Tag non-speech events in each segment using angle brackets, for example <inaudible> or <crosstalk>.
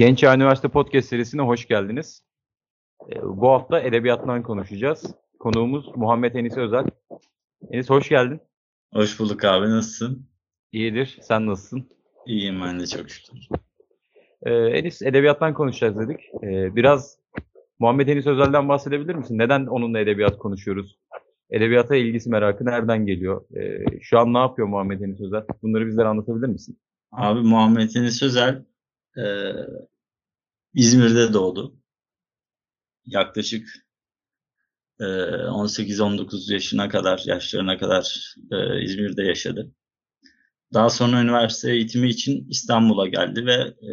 Genç Çağ Üniversite Podcast serisine hoş geldiniz. Ee, bu hafta edebiyattan konuşacağız. Konuğumuz Muhammed Enis Özel. Enis hoş geldin. Hoş bulduk abi nasılsın? İyidir. Sen nasılsın? İyiyim ben de çok şükür. Ee, Enis edebiyattan konuşacağız dedik. Ee, biraz Muhammed Enis Özel'den bahsedebilir misin? Neden onunla edebiyat konuşuyoruz? Edebiyata ilgisi merakı nereden geliyor? Ee, şu an ne yapıyor Muhammed Enis Özel? Bunları bizlere anlatabilir misin? Abi Muhammed Enis Özel e, İzmir'de doğdu. Yaklaşık e, 18-19 yaşına kadar, yaşlarına kadar e, İzmir'de yaşadı. Daha sonra üniversite eğitimi için İstanbul'a geldi ve e,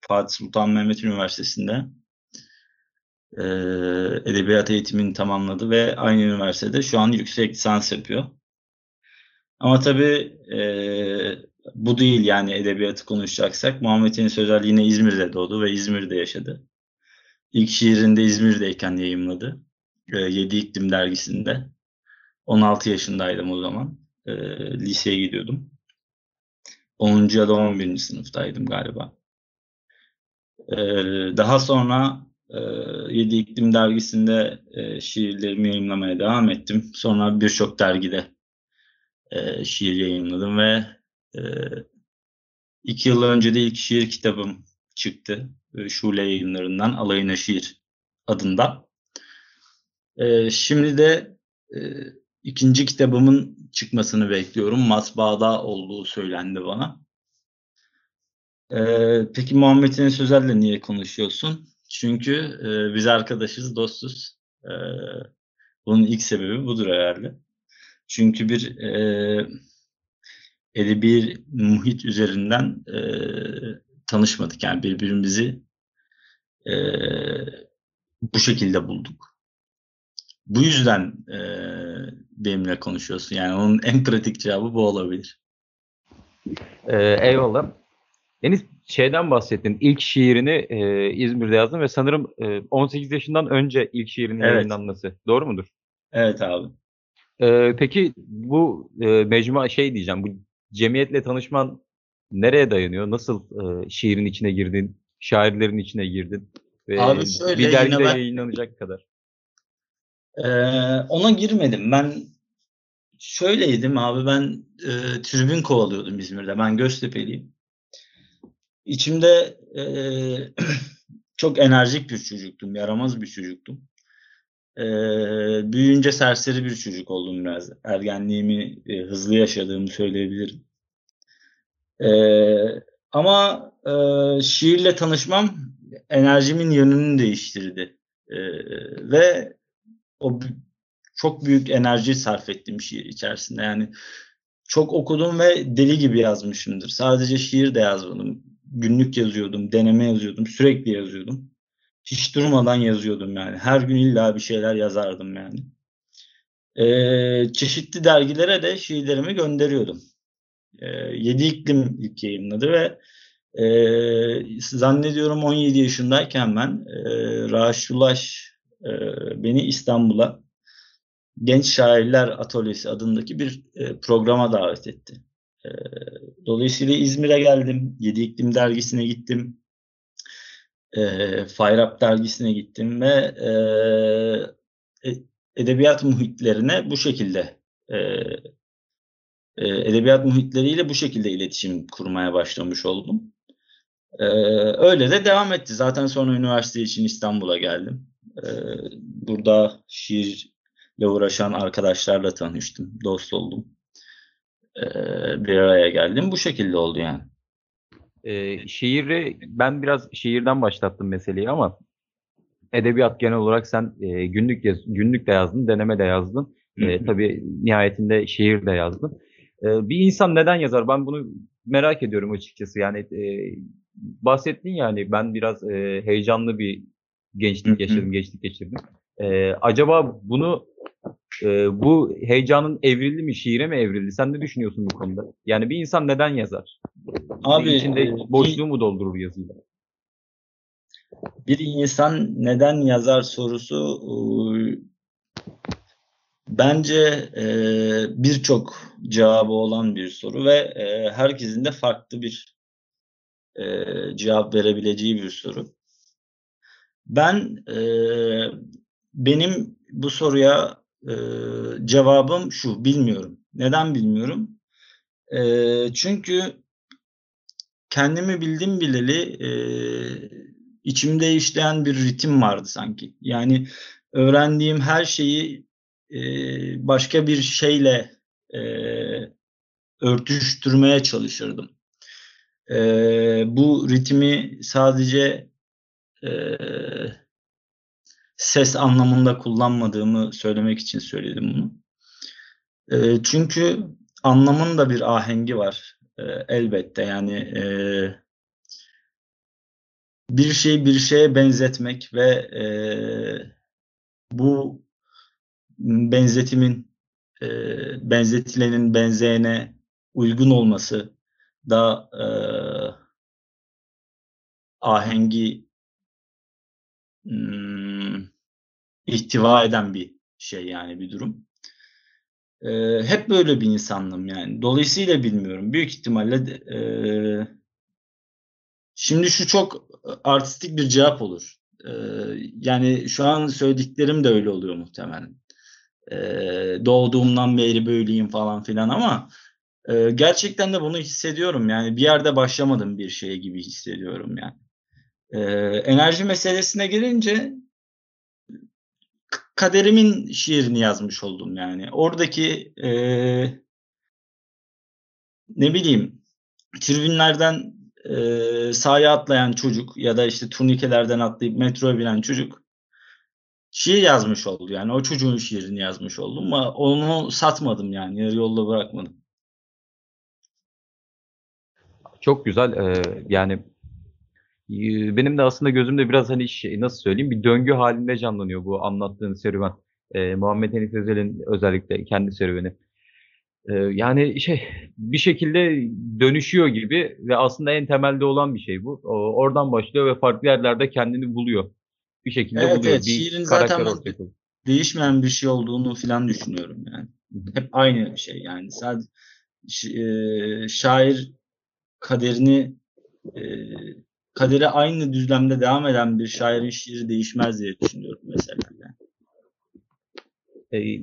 Fatih Sultan Mehmet Üniversitesi'nde e, edebiyat eğitimini tamamladı ve aynı üniversitede şu an yüksek lisans yapıyor. Ama tabii e, bu değil yani edebiyatı konuşacaksak. Muhammed Enis Özel yine İzmir'de doğdu ve İzmir'de yaşadı. İlk şiirinde İzmir'deyken yayımladı. E, Yedi İklim dergisinde. 16 yaşındaydım o zaman. E, liseye gidiyordum. 10. ya da 11. sınıftaydım galiba. E, daha sonra e, Yedi İklim dergisinde e, şiirlerimi yayınlamaya devam ettim. Sonra birçok dergide e, şiir yayınladım ve e, iki yıl önce de ilk şiir kitabım çıktı. E, Şule yayınlarından Alayına Şiir adında. E, şimdi de e, ikinci kitabımın çıkmasını bekliyorum. Matbaada olduğu söylendi bana. E, peki Muhammed'in Sözel'le niye konuşuyorsun? Çünkü e, biz arkadaşız, dostuz. Bunun ilk sebebi budur herhalde. Çünkü bir e, edebi muhit üzerinden e, tanışmadık. Yani birbirimizi e, bu şekilde bulduk. Bu yüzden e, benimle konuşuyorsun. Yani onun en pratik cevabı bu olabilir. Ee, eyvallah. Deniz şeyden bahsettin. İlk şiirini e, İzmir'de yazdın ve sanırım e, 18 yaşından önce ilk şiirinin Evet. yayınlanması. Doğru mudur? Evet abi. Ee, peki bu e, mecmua şey diyeceğim. Bu cemiyetle tanışman nereye dayanıyor? Nasıl e, şiirin içine girdin? Şairlerin içine girdin? Ve Abi şöyle, bir dergide ben- yayınlanacak kadar. Ee, ona girmedim. Ben şöyleydim abi ben e, tribün kovalıyordum İzmir'de. Ben Göztepe'liyim. İçimde e, <clears throat> çok enerjik bir çocuktum. Yaramaz bir çocuktum. E, büyüyünce serseri bir çocuk oldum biraz. Ergenliğimi e, hızlı yaşadığımı söyleyebilirim. E, ama e, şiirle tanışmam enerjimin yönünü değiştirdi. E, ve o çok büyük enerji sarf ettim şiir içerisinde. Yani çok okudum ve deli gibi yazmışımdır. Sadece şiir de yazmadım. Günlük yazıyordum, deneme yazıyordum, sürekli yazıyordum. Hiç durmadan yazıyordum yani. Her gün illa bir şeyler yazardım yani. Ee, çeşitli dergilere de şiirlerimi gönderiyordum. Ee, Yedi İklim ilk yayınladı ve e, zannediyorum 17 yaşındayken ben e, Raşit Ulaş e, beni İstanbul'a Genç Şairler Atölyesi adındaki bir e, programa davet etti. E, dolayısıyla İzmir'e geldim. Yedi İklim dergisine gittim. E, Fayrap dergisine gittim ve e, edebiyat muhitlerine bu şekilde e, edebiyat muhitleriyle bu şekilde iletişim kurmaya başlamış oldum. E, öyle de devam etti. Zaten sonra üniversite için İstanbul'a geldim. E, burada şiirle uğraşan arkadaşlarla tanıştım, dost oldum. E, bir araya geldim. Bu şekilde oldu yani. Ee, şiiri ben biraz şiirden başlattım meseleyi ama edebiyat genel olarak sen e, günlük yaz, günlük de yazdın, deneme de yazdın. E, tabii nihayetinde şiir de yazdın. E, bir insan neden yazar? Ben bunu merak ediyorum açıkçası. Yani e, bahsettin yani ben biraz e, heyecanlı bir gençlik yaşadım, gençlik geçirdim. E, acaba bunu e, bu heyecanın evrildi mi, şiire mi evrildi? Sen ne düşünüyorsun bu konuda? Yani bir insan neden yazar? Abi, içinde e, boşluğu mu doldurur yazıyla? bir insan neden yazar sorusu e, bence e, birçok cevabı olan bir soru ve e, herkesin de farklı bir e, cevap verebileceği bir soru. Ben e, benim bu soruya e, cevabım şu, bilmiyorum. Neden bilmiyorum? E, çünkü kendimi bildim bileli e, içimde işleyen bir ritim vardı sanki. Yani öğrendiğim her şeyi e, başka bir şeyle e, örtüştürmeye çalışırdım. E, bu ritmi sadece e, ses anlamında kullanmadığımı söylemek için söyledim bunu. E, çünkü anlamın da bir ahengi var e, elbette. Yani e, bir şeyi bir şeye benzetmek ve e, bu benzetimin e, benzetilenin benzeyene uygun olması da e, ahengi hmm, ihtiva eden bir şey yani bir durum. E, hep böyle bir insandım yani. Dolayısıyla bilmiyorum. Büyük ihtimalle e, şimdi şu çok artistik bir cevap olur. E, yani şu an söylediklerim de öyle oluyor muhtemelen. E, doğduğumdan beri böyleyim falan filan ama e, gerçekten de bunu hissediyorum. Yani bir yerde başlamadım bir şey gibi hissediyorum yani. E, enerji meselesine gelince kaderimin şiirini yazmış oldum yani. Oradaki e, ne bileyim tribünlerden e, sahaya atlayan çocuk ya da işte turnikelerden atlayıp metroya binen çocuk şiir yazmış oldu. Yani o çocuğun şiirini yazmış oldum ama onu satmadım yani. Yarı yolda bırakmadım. Çok güzel. Ee, yani benim de aslında gözümde biraz hani şey, nasıl söyleyeyim bir döngü halinde canlanıyor bu anlattığın serüven. Ee, Muhammed Enis Özel'in özellikle kendi serüveni. Ee, yani şey bir şekilde dönüşüyor gibi ve aslında en temelde olan bir şey bu. O, oradan başlıyor ve farklı yerlerde kendini buluyor. Bir şekilde evet, buluyor. Evet, bir şiirin zaten değişmeyen bir şey olduğunu falan düşünüyorum yani. Hep aynı şey yani. Sadece e, şair kaderini e, kaderi aynı düzlemde devam eden bir şairin şiiri değişmez diye düşünüyorum mesela. Yani. Ee,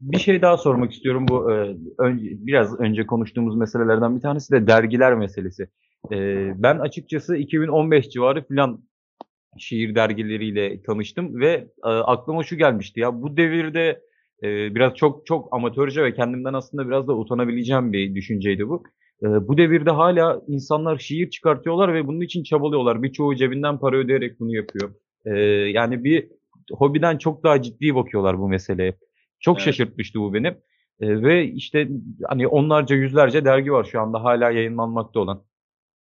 bir şey daha sormak istiyorum. Bu e, önce, biraz önce konuştuğumuz meselelerden bir tanesi de dergiler meselesi. E, ben açıkçası 2015 civarı filan şiir dergileriyle tanıştım ve e, aklıma şu gelmişti ya bu devirde e, biraz çok çok amatörce ve kendimden aslında biraz da utanabileceğim bir düşünceydi bu. E, bu devirde hala insanlar şiir çıkartıyorlar ve bunun için çabalıyorlar. Birçoğu cebinden para ödeyerek bunu yapıyor. E, yani bir hobiden çok daha ciddi bakıyorlar bu meseleye. Çok evet. şaşırtmıştı bu beni. E, ve işte hani onlarca yüzlerce dergi var şu anda hala yayınlanmakta olan.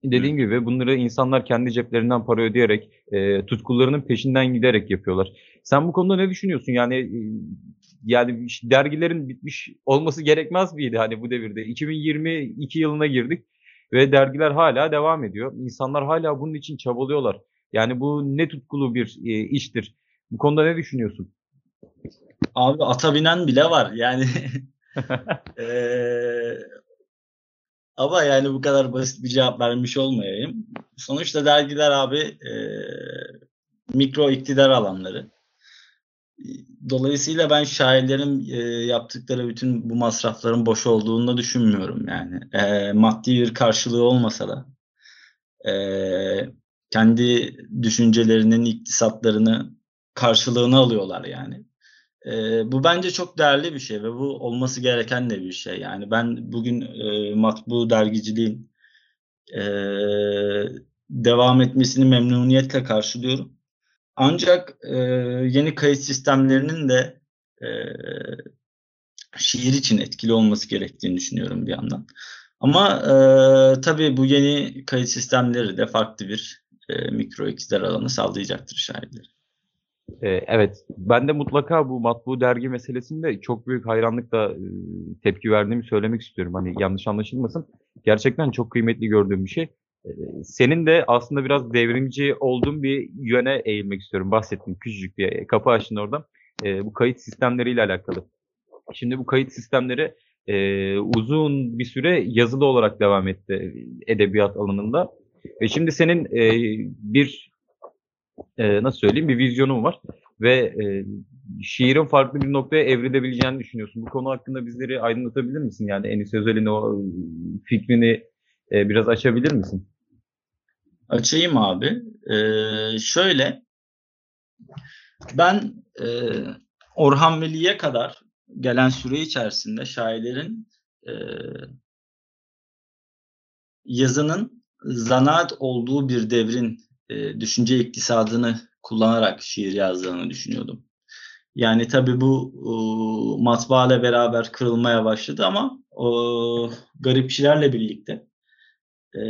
Dediğim Hı. gibi bunları insanlar kendi ceplerinden para ödeyerek, e, tutkularının peşinden giderek yapıyorlar. Sen bu konuda ne düşünüyorsun? Yani e, yani dergilerin bitmiş olması gerekmez miydi hani bu devirde? 2022 yılına girdik ve dergiler hala devam ediyor. İnsanlar hala bunun için çabalıyorlar. Yani bu ne tutkulu bir e, iştir. Bu konuda ne düşünüyorsun? Abi ata binen bile var. Yani <laughs> <laughs> ee, ama yani bu kadar basit bir cevap vermiş olmayayım. Sonuçta dergiler abi e, mikro iktidar alanları. Dolayısıyla ben şairlerin e, yaptıkları bütün bu masrafların boş olduğunu da düşünmüyorum yani. E, maddi bir karşılığı olmasa da e, kendi düşüncelerinin iktisatlarını karşılığını alıyorlar yani. E, bu bence çok değerli bir şey ve bu olması gereken de bir şey. Yani ben bugün e, matbu dergiciliğin e, devam etmesini memnuniyetle karşılıyorum. Ancak e, yeni kayıt sistemlerinin de e, şiir için etkili olması gerektiğini düşünüyorum bir yandan. Ama e, tabii bu yeni kayıt sistemleri de farklı bir e, mikro iktidar alanı sağlayacaktır şairlere. Evet, ben de mutlaka bu matbu dergi meselesinde çok büyük hayranlıkla tepki verdiğimi söylemek istiyorum. Hani yanlış anlaşılmasın. Gerçekten çok kıymetli gördüğüm bir şey. Senin de aslında biraz devrimci olduğun bir yöne eğilmek istiyorum. Bahsettim küçücük bir kapı açtın orada. Bu kayıt sistemleriyle alakalı. Şimdi bu kayıt sistemleri uzun bir süre yazılı olarak devam etti edebiyat alanında. Ve şimdi senin e, bir e, nasıl söyleyeyim bir vizyonun var ve e, şiirin farklı bir noktaya evrilebileceğini düşünüyorsun. Bu konu hakkında bizleri aydınlatabilir misin? Yani Enis Özel'in o fikrini e, biraz açabilir misin? Açayım abi. Ee, şöyle ben e, Orhan Veli'ye kadar gelen süre içerisinde şairlerin e, yazının zanaat olduğu bir devrin e, düşünce iktisadını kullanarak şiir yazdığını düşünüyordum. Yani tabi bu e, matbaa ile beraber kırılmaya başladı ama o garipçilerle birlikte e,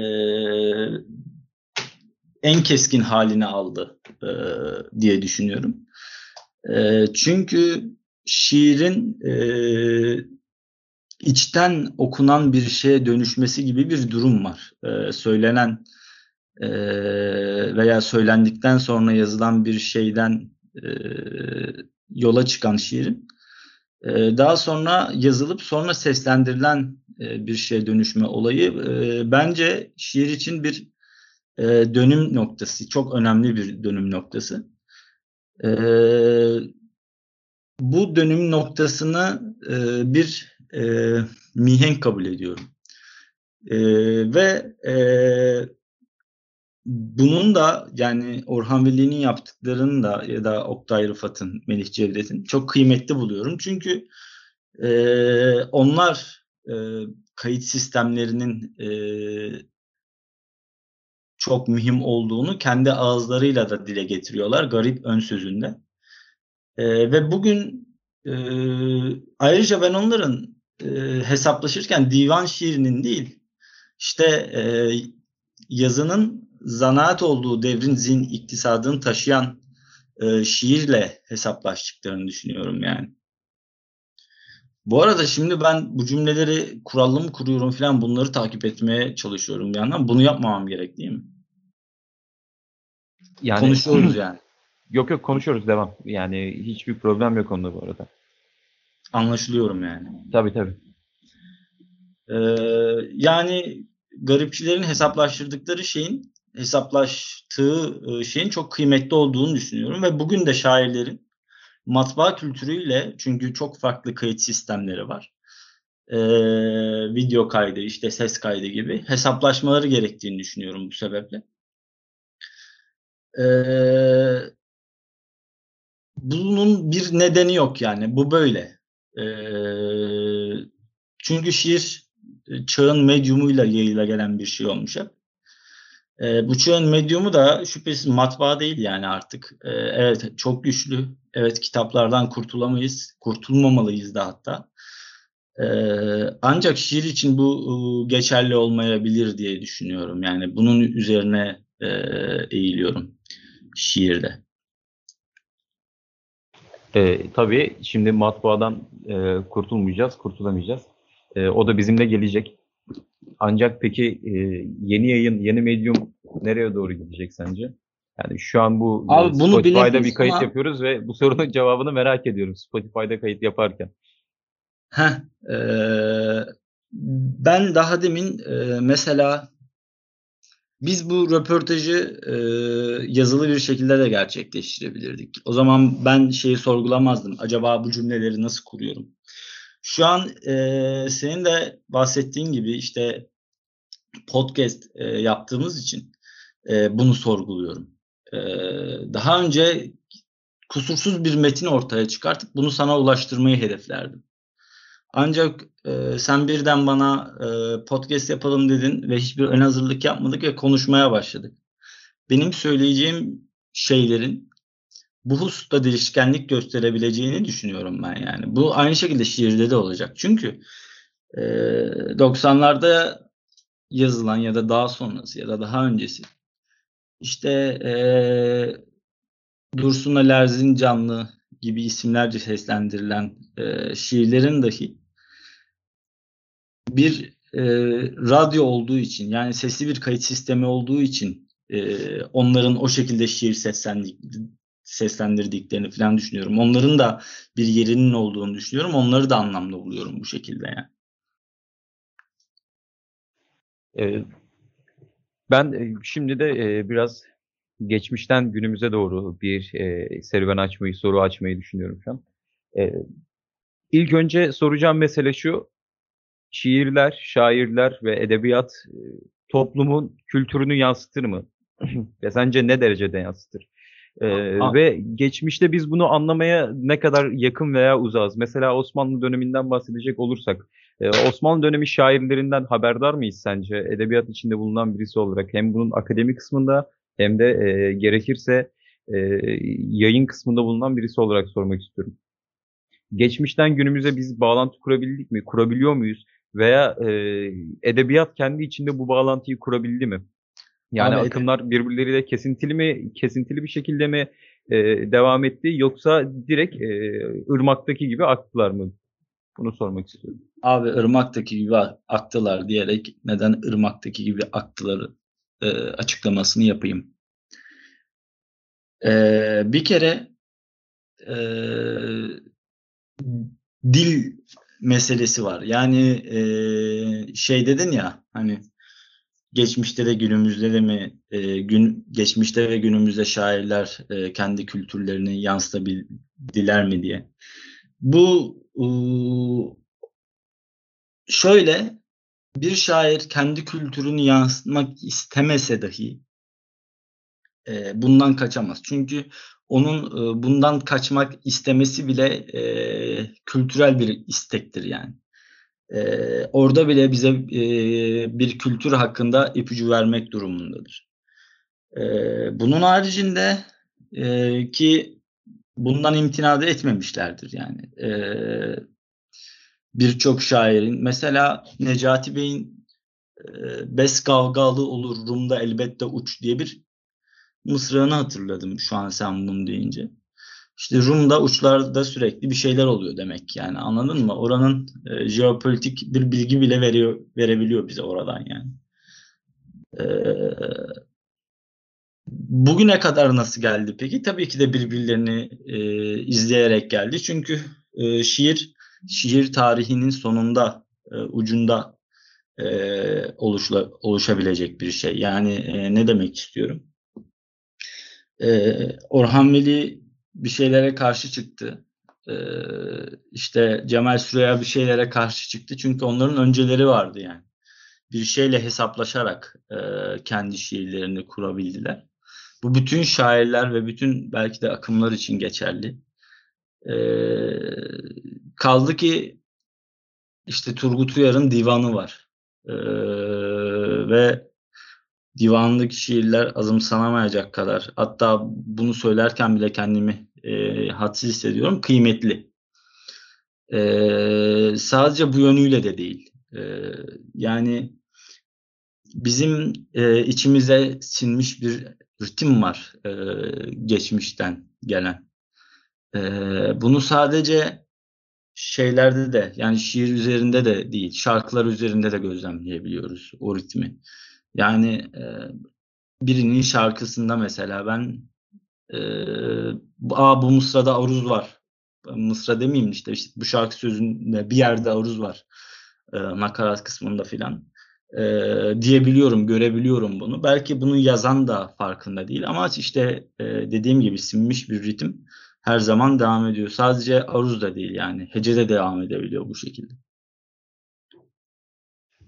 en keskin halini aldı e, diye düşünüyorum. E, çünkü şiirin e, içten okunan bir şeye dönüşmesi gibi bir durum var. E, söylenen e, veya söylendikten sonra yazılan bir şeyden e, yola çıkan şiirin e, daha sonra yazılıp sonra seslendirilen e, bir şeye dönüşme olayı bence şiir için bir dönüm noktası, çok önemli bir dönüm noktası. Bu dönüm noktasını bir e, mihenk kabul ediyorum. Ve e, bunun da yani Orhan Veli'nin yaptıklarını da ya da Oktay Rıfat'ın, Melih Cevdet'in çok kıymetli buluyorum. Çünkü e, onlar e, kayıt sistemlerinin e, çok mühim olduğunu kendi ağızlarıyla da dile getiriyorlar garip ön sözünde. E, ve bugün e, ayrıca ben onların e, hesaplaşırken divan şiirinin değil işte e, yazının zanaat olduğu devrin zin iktisadını taşıyan e, şiirle hesaplaştıklarını düşünüyorum yani. Bu arada şimdi ben bu cümleleri kurallı mı kuruyorum falan bunları takip etmeye çalışıyorum bir yandan. Bunu yapmamam gerek değil mi? Yani, Konuşuyoruz yani. <clears throat> Yok yok konuşuyoruz devam. Yani hiçbir problem yok onda bu arada. Anlaşılıyorum yani. Tabii tabii. Ee, yani garipçilerin hesaplaştırdıkları şeyin hesaplaştığı e, şeyin çok kıymetli olduğunu düşünüyorum ve bugün de şairlerin matbaa kültürüyle çünkü çok farklı kayıt sistemleri var. Ee, video kaydı, işte ses kaydı gibi hesaplaşmaları gerektiğini düşünüyorum bu sebeple. Ee, bunun bir nedeni yok yani. Bu böyle. Ee, çünkü şiir e, çağın medyumuyla yayıla gelen bir şey olmuş hep. E, bu çağın medyumu da şüphesiz matbaa değil yani artık. E, evet çok güçlü. Evet kitaplardan kurtulamayız. Kurtulmamalıyız da hatta. E, ancak şiir için bu e, geçerli olmayabilir diye düşünüyorum. Yani bunun üzerine e, eğiliyorum şiirde. E, tabii şimdi matbaadan e, kurtulmayacağız, kurtulamayacağız. E, o da bizimle gelecek. Ancak peki e, yeni yayın, yeni medyum nereye doğru gidecek sence? Yani şu an bu e, Abi, bunu Spotify'da bir kayıt ama... yapıyoruz ve bu sorunun <laughs> cevabını merak ediyorum Spotify'da kayıt yaparken. Heh, e, ben daha demin e, mesela biz bu röportajı e, yazılı bir şekilde de gerçekleştirebilirdik. O zaman ben şeyi sorgulamazdım. Acaba bu cümleleri nasıl kuruyorum? Şu an e, senin de bahsettiğin gibi işte podcast e, yaptığımız için e, bunu sorguluyorum. E, daha önce kusursuz bir metin ortaya çıkartıp bunu sana ulaştırmayı hedeflerdim. Ancak e, sen birden bana e, podcast yapalım dedin ve hiçbir ön hazırlık yapmadık ve konuşmaya başladık. Benim söyleyeceğim şeylerin bu hususta değişkenlik gösterebileceğini düşünüyorum ben yani. Bu aynı şekilde şiirde de olacak. Çünkü e, 90'larda yazılan ya da daha sonrası ya da daha öncesi işte e, Dursun Ali Erzincanlı gibi isimlerce seslendirilen e, şiirlerin dahi bir e, radyo olduğu için yani sesli bir kayıt sistemi olduğu için e, onların o şekilde şiir seslendik, seslendirdiklerini falan düşünüyorum. Onların da bir yerinin olduğunu düşünüyorum. Onları da anlamlı buluyorum bu şekilde yani. Ee, Ben e, şimdi de e, biraz geçmişten günümüze doğru bir e, serüven açmayı, soru açmayı düşünüyorum şu an. E, ilk önce soracağım mesele şu. Şiirler, şairler ve edebiyat toplumun kültürünü yansıtır mı? <clears throat> Ve sence ne derecede yansıtır? Ee, ve geçmişte biz bunu anlamaya ne kadar yakın veya uzağız? Mesela Osmanlı döneminden bahsedecek olursak, e, Osmanlı dönemi şairlerinden haberdar mıyız sence? Edebiyat içinde bulunan birisi olarak hem bunun akademik kısmında hem de e, gerekirse e, yayın kısmında bulunan birisi olarak sormak istiyorum. Geçmişten günümüze biz bağlantı kurabildik mi? Kurabiliyor muyuz? Veya e, edebiyat kendi içinde bu bağlantıyı kurabildi mi? Yani Abi, akımlar birbirleriyle kesintili mi, kesintili bir şekilde mi e, devam etti yoksa direkt e, ırmaktaki gibi aktılar mı? Bunu sormak istiyorum. Abi ırmaktaki gibi aktılar diyerek neden ırmaktaki gibi aktıları e, açıklamasını yapayım. E, bir kere e, dil meselesi var. Yani e, şey dedin ya hani geçmişte de günümüzde de mi e, gün geçmişte ve günümüzde şairler e, kendi kültürlerini yansıtabildiler mi diye. Bu e, şöyle bir şair kendi kültürünü yansıtmak istemese dahi e, bundan kaçamaz. Çünkü onun e, bundan kaçmak istemesi bile e, kültürel bir istektir yani. E, orada bile bize e, bir kültür hakkında ipucu vermek durumundadır. E, bunun haricinde e, ki bundan imtina da etmemişlerdir yani. E, Birçok şairin mesela Necati Bey'in e, Bes kavgalı olur Rum'da elbette uç diye bir mısrağını hatırladım şu an sen bunu deyince. İşte Rum'da uçlarda sürekli bir şeyler oluyor demek yani anladın mı? Oranın e, jeopolitik bir bilgi bile veriyor verebiliyor bize oradan yani. E, bugüne kadar nasıl geldi peki? Tabii ki de birbirlerini e, izleyerek geldi. Çünkü e, şiir şiir tarihinin sonunda e, ucunda e, oluşla, oluşabilecek bir şey. Yani e, ne demek istiyorum? E, Orhan Veli bir şeylere karşı çıktı. E, işte Cemal Süreya bir şeylere karşı çıktı. Çünkü onların önceleri vardı yani. Bir şeyle hesaplaşarak e, kendi şiirlerini kurabildiler. Bu bütün şairler ve bütün belki de akımlar için geçerli. E, kaldı ki işte Turgut Uyar'ın divanı var. E, ve divandaki şiirler azımsanamayacak kadar hatta bunu söylerken bile kendimi e, hadsiz hissediyorum kıymetli. E, sadece bu yönüyle de değil. E, yani bizim e, içimize sinmiş bir ritim var e, geçmişten gelen. E, bunu sadece şeylerde de yani şiir üzerinde de değil şarkılar üzerinde de gözlemleyebiliyoruz o ritmi. Yani e, birinin şarkısında mesela ben e, Aa, bu Mısra'da aruz var. Mısra demeyeyim işte, işte bu şarkı sözünde bir yerde aruz var. E, nakarat kısmında filan. E, diyebiliyorum, görebiliyorum bunu. Belki bunu yazan da farkında değil ama işte e, dediğim gibi sinmiş bir ritim her zaman devam ediyor. Sadece aruz da değil yani. Hece de devam edebiliyor bu şekilde.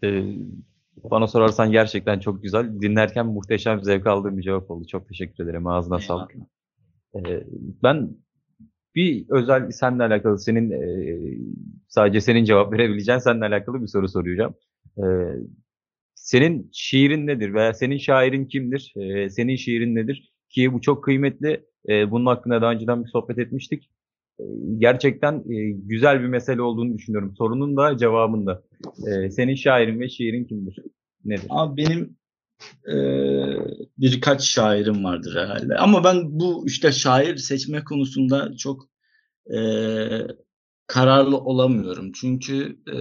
Ee, bana sorarsan gerçekten çok güzel. Dinlerken muhteşem zevk aldığım bir cevap oldu. Çok teşekkür ederim. Ağzına Eyvallah. sağlık. Ee, ben bir özel seninle alakalı senin e, sadece senin cevap verebileceğin seninle alakalı bir soru soracağım. Ee, senin şiirin nedir veya senin şairin kimdir? Ee, senin şiirin nedir? Ki bu çok kıymetli. Ee, bunun hakkında daha önceden bir sohbet etmiştik. Ee, gerçekten e, güzel bir mesele olduğunu düşünüyorum. Sorunun da cevabın da. Ee, senin şairin ve şiirin kimdir? Nedir? Abi benim e, birkaç şairim vardır herhalde. Ama ben bu işte şair seçme konusunda çok e, kararlı olamıyorum. Çünkü e,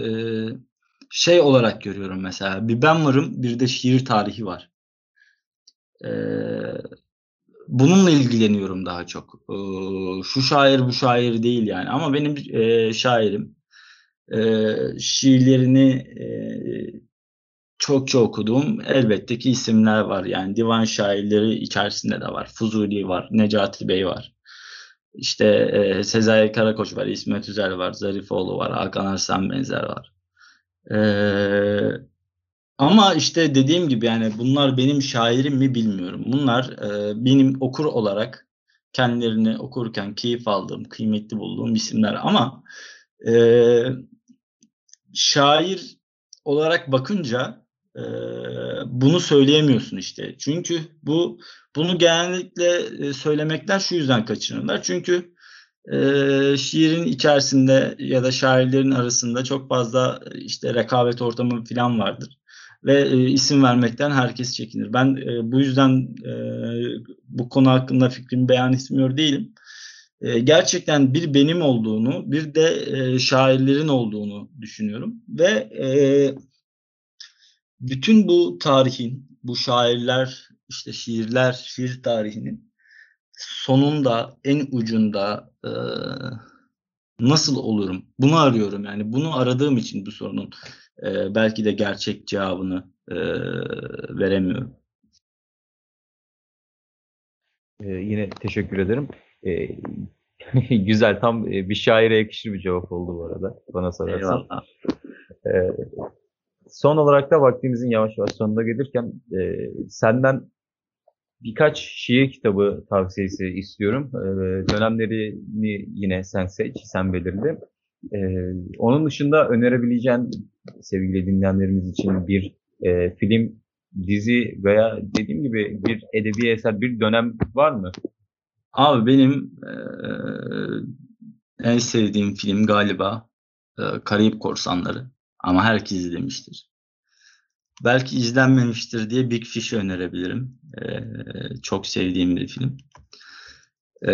şey olarak görüyorum mesela. Bir ben varım, bir de şiir tarihi var. E, bununla ilgileniyorum daha çok. E, şu şair bu şair değil yani. Ama benim e, şairim e, şiirlerini e, çokça okuduğum elbette ki isimler var. Yani divan şairleri içerisinde de var. Fuzuli var, Necati Bey var. İşte e, Sezai Karakoç var, İsmet Üzel var, Zarifoğlu var, Hakan Arslan Benzer var. E, ama işte dediğim gibi yani bunlar benim şairim mi bilmiyorum. Bunlar e, benim okur olarak kendilerini okurken keyif aldığım, kıymetli bulduğum isimler. Ama e, şair olarak bakınca e, bunu söyleyemiyorsun işte. Çünkü bu bunu genellikle e, söylemekler şu yüzden kaçınırlar. Çünkü e, şiirin içerisinde ya da şairlerin arasında çok fazla işte rekabet ortamı falan vardır ve e, isim vermekten herkes çekinir. Ben e, bu yüzden e, bu konu hakkında fikrimi beyan etmiyor değilim. E, gerçekten bir benim olduğunu, bir de e, şairlerin olduğunu düşünüyorum ve e, bütün bu tarihin, bu şairler, işte şiirler, şiir tarihinin sonunda, en ucunda e, nasıl olurum? Bunu arıyorum yani. Bunu aradığım için bu sorunun e, belki de gerçek cevabını e, veremiyorum. Ee, yine teşekkür ederim. Ee, <laughs> güzel, tam bir şaire yakışır bir cevap oldu bu arada. Bana sorarsan. Eyvallah. Ee, son olarak da vaktimizin yavaş yavaş sonuna gelirken e, senden birkaç şiir kitabı tavsiyesi istiyorum. Ee, dönemlerini yine sen seç, sen belirle. Ee, onun dışında önerebileceğin sevgili dinleyenlerimiz için bir e, film, dizi veya dediğim gibi bir edebi eser, bir dönem var mı? Abi benim e, en sevdiğim film galiba e, Karayip Korsanları. Ama herkes izlemiştir. Belki izlenmemiştir diye Big Fish'i önerebilirim. E, çok sevdiğim bir film. E,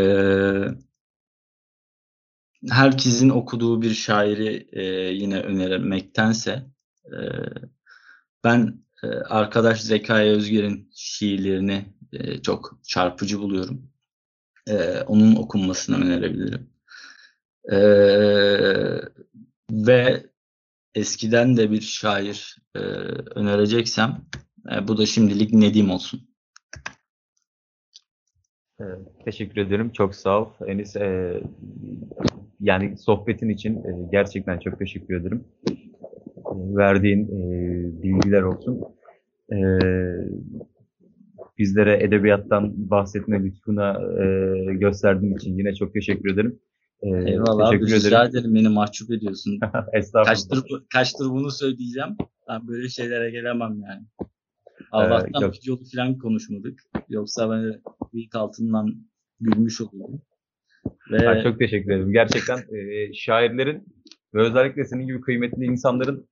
herkesin okuduğu bir şairi e, yine önermektense e, ben e, arkadaş Zekai Özger'in şiirlerini e, çok çarpıcı buluyorum. E, onun okunmasını önerebilirim. E, ve eskiden de bir şair e, önereceksem e, bu da şimdilik Nedim olsun. Evet, teşekkür ederim. Çok sağ ol. Enis, e, yani sohbetin için e, gerçekten çok teşekkür ederim. E, verdiğin e, bilgiler olsun. E, bizlere edebiyattan bahsetme lütfuna e, gösterdiğin için yine çok teşekkür ederim. E, Eyvallah abi, teşekkür rica ederim. Beni mahcup ediyorsun. <laughs> Estağfurullah. Kaçtır, kaçtır bunu söyleyeceğim. Ben böyle şeylere gelemem yani. Allah'tan yok. videolu falan konuşmadık. Yoksa ben ilk altından gülmüş olurdum. Ve Ben çok teşekkür ederim. Gerçekten e, şairlerin ve özellikle senin gibi kıymetli insanların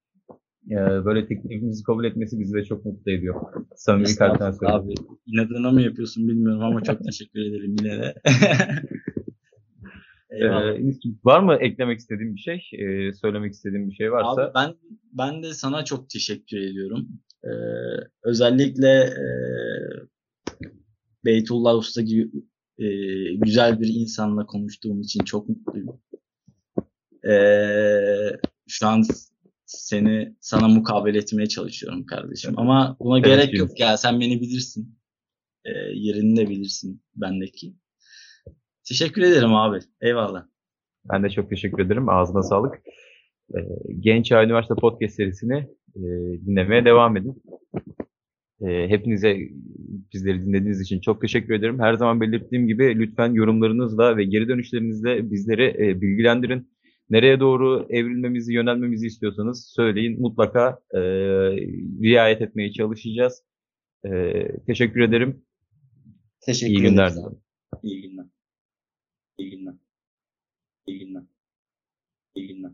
e, böyle teklifimizi kabul etmesi bizi de çok mutlu ediyor. Samimi kalpten söylüyorum. abi inadına mı yapıyorsun bilmiyorum ama çok teşekkür ederim yine de. <laughs> Eyvallah. Ee, var mı eklemek istediğin bir şey? Ee, söylemek istediğin bir şey varsa? Abi ben ben de sana çok teşekkür ediyorum. Ee, özellikle e, Beytullah Usta gibi e, güzel bir insanla konuştuğum için çok mutluyum. Ee, şu an seni sana mukabele etmeye çalışıyorum kardeşim. Ama buna Evet, gerek yok. ya. Sen beni bilirsin. Ee, yerini de bilirsin bendeki. Teşekkür ederim abi. Eyvallah. Ben de çok teşekkür ederim. Ağzına sağlık. Genç Çağ Üniversite Podcast serisini e, dinlemeye devam edin. Ee, hepinize bizleri dinlediğiniz için çok teşekkür ederim. Her zaman belirttiğim gibi lütfen yorumlarınızla ve geri dönüşlerinizle bizleri e, bilgilendirin. Nereye doğru evrilmemizi, yönelmemizi istiyorsanız söyleyin. Mutlaka e, riayet etmeye çalışacağız. E, teşekkür ederim. Teşekkür İyi günler ederiz abi. dilerim. İyi günler. İyi günler. İyi günler. İyi günler.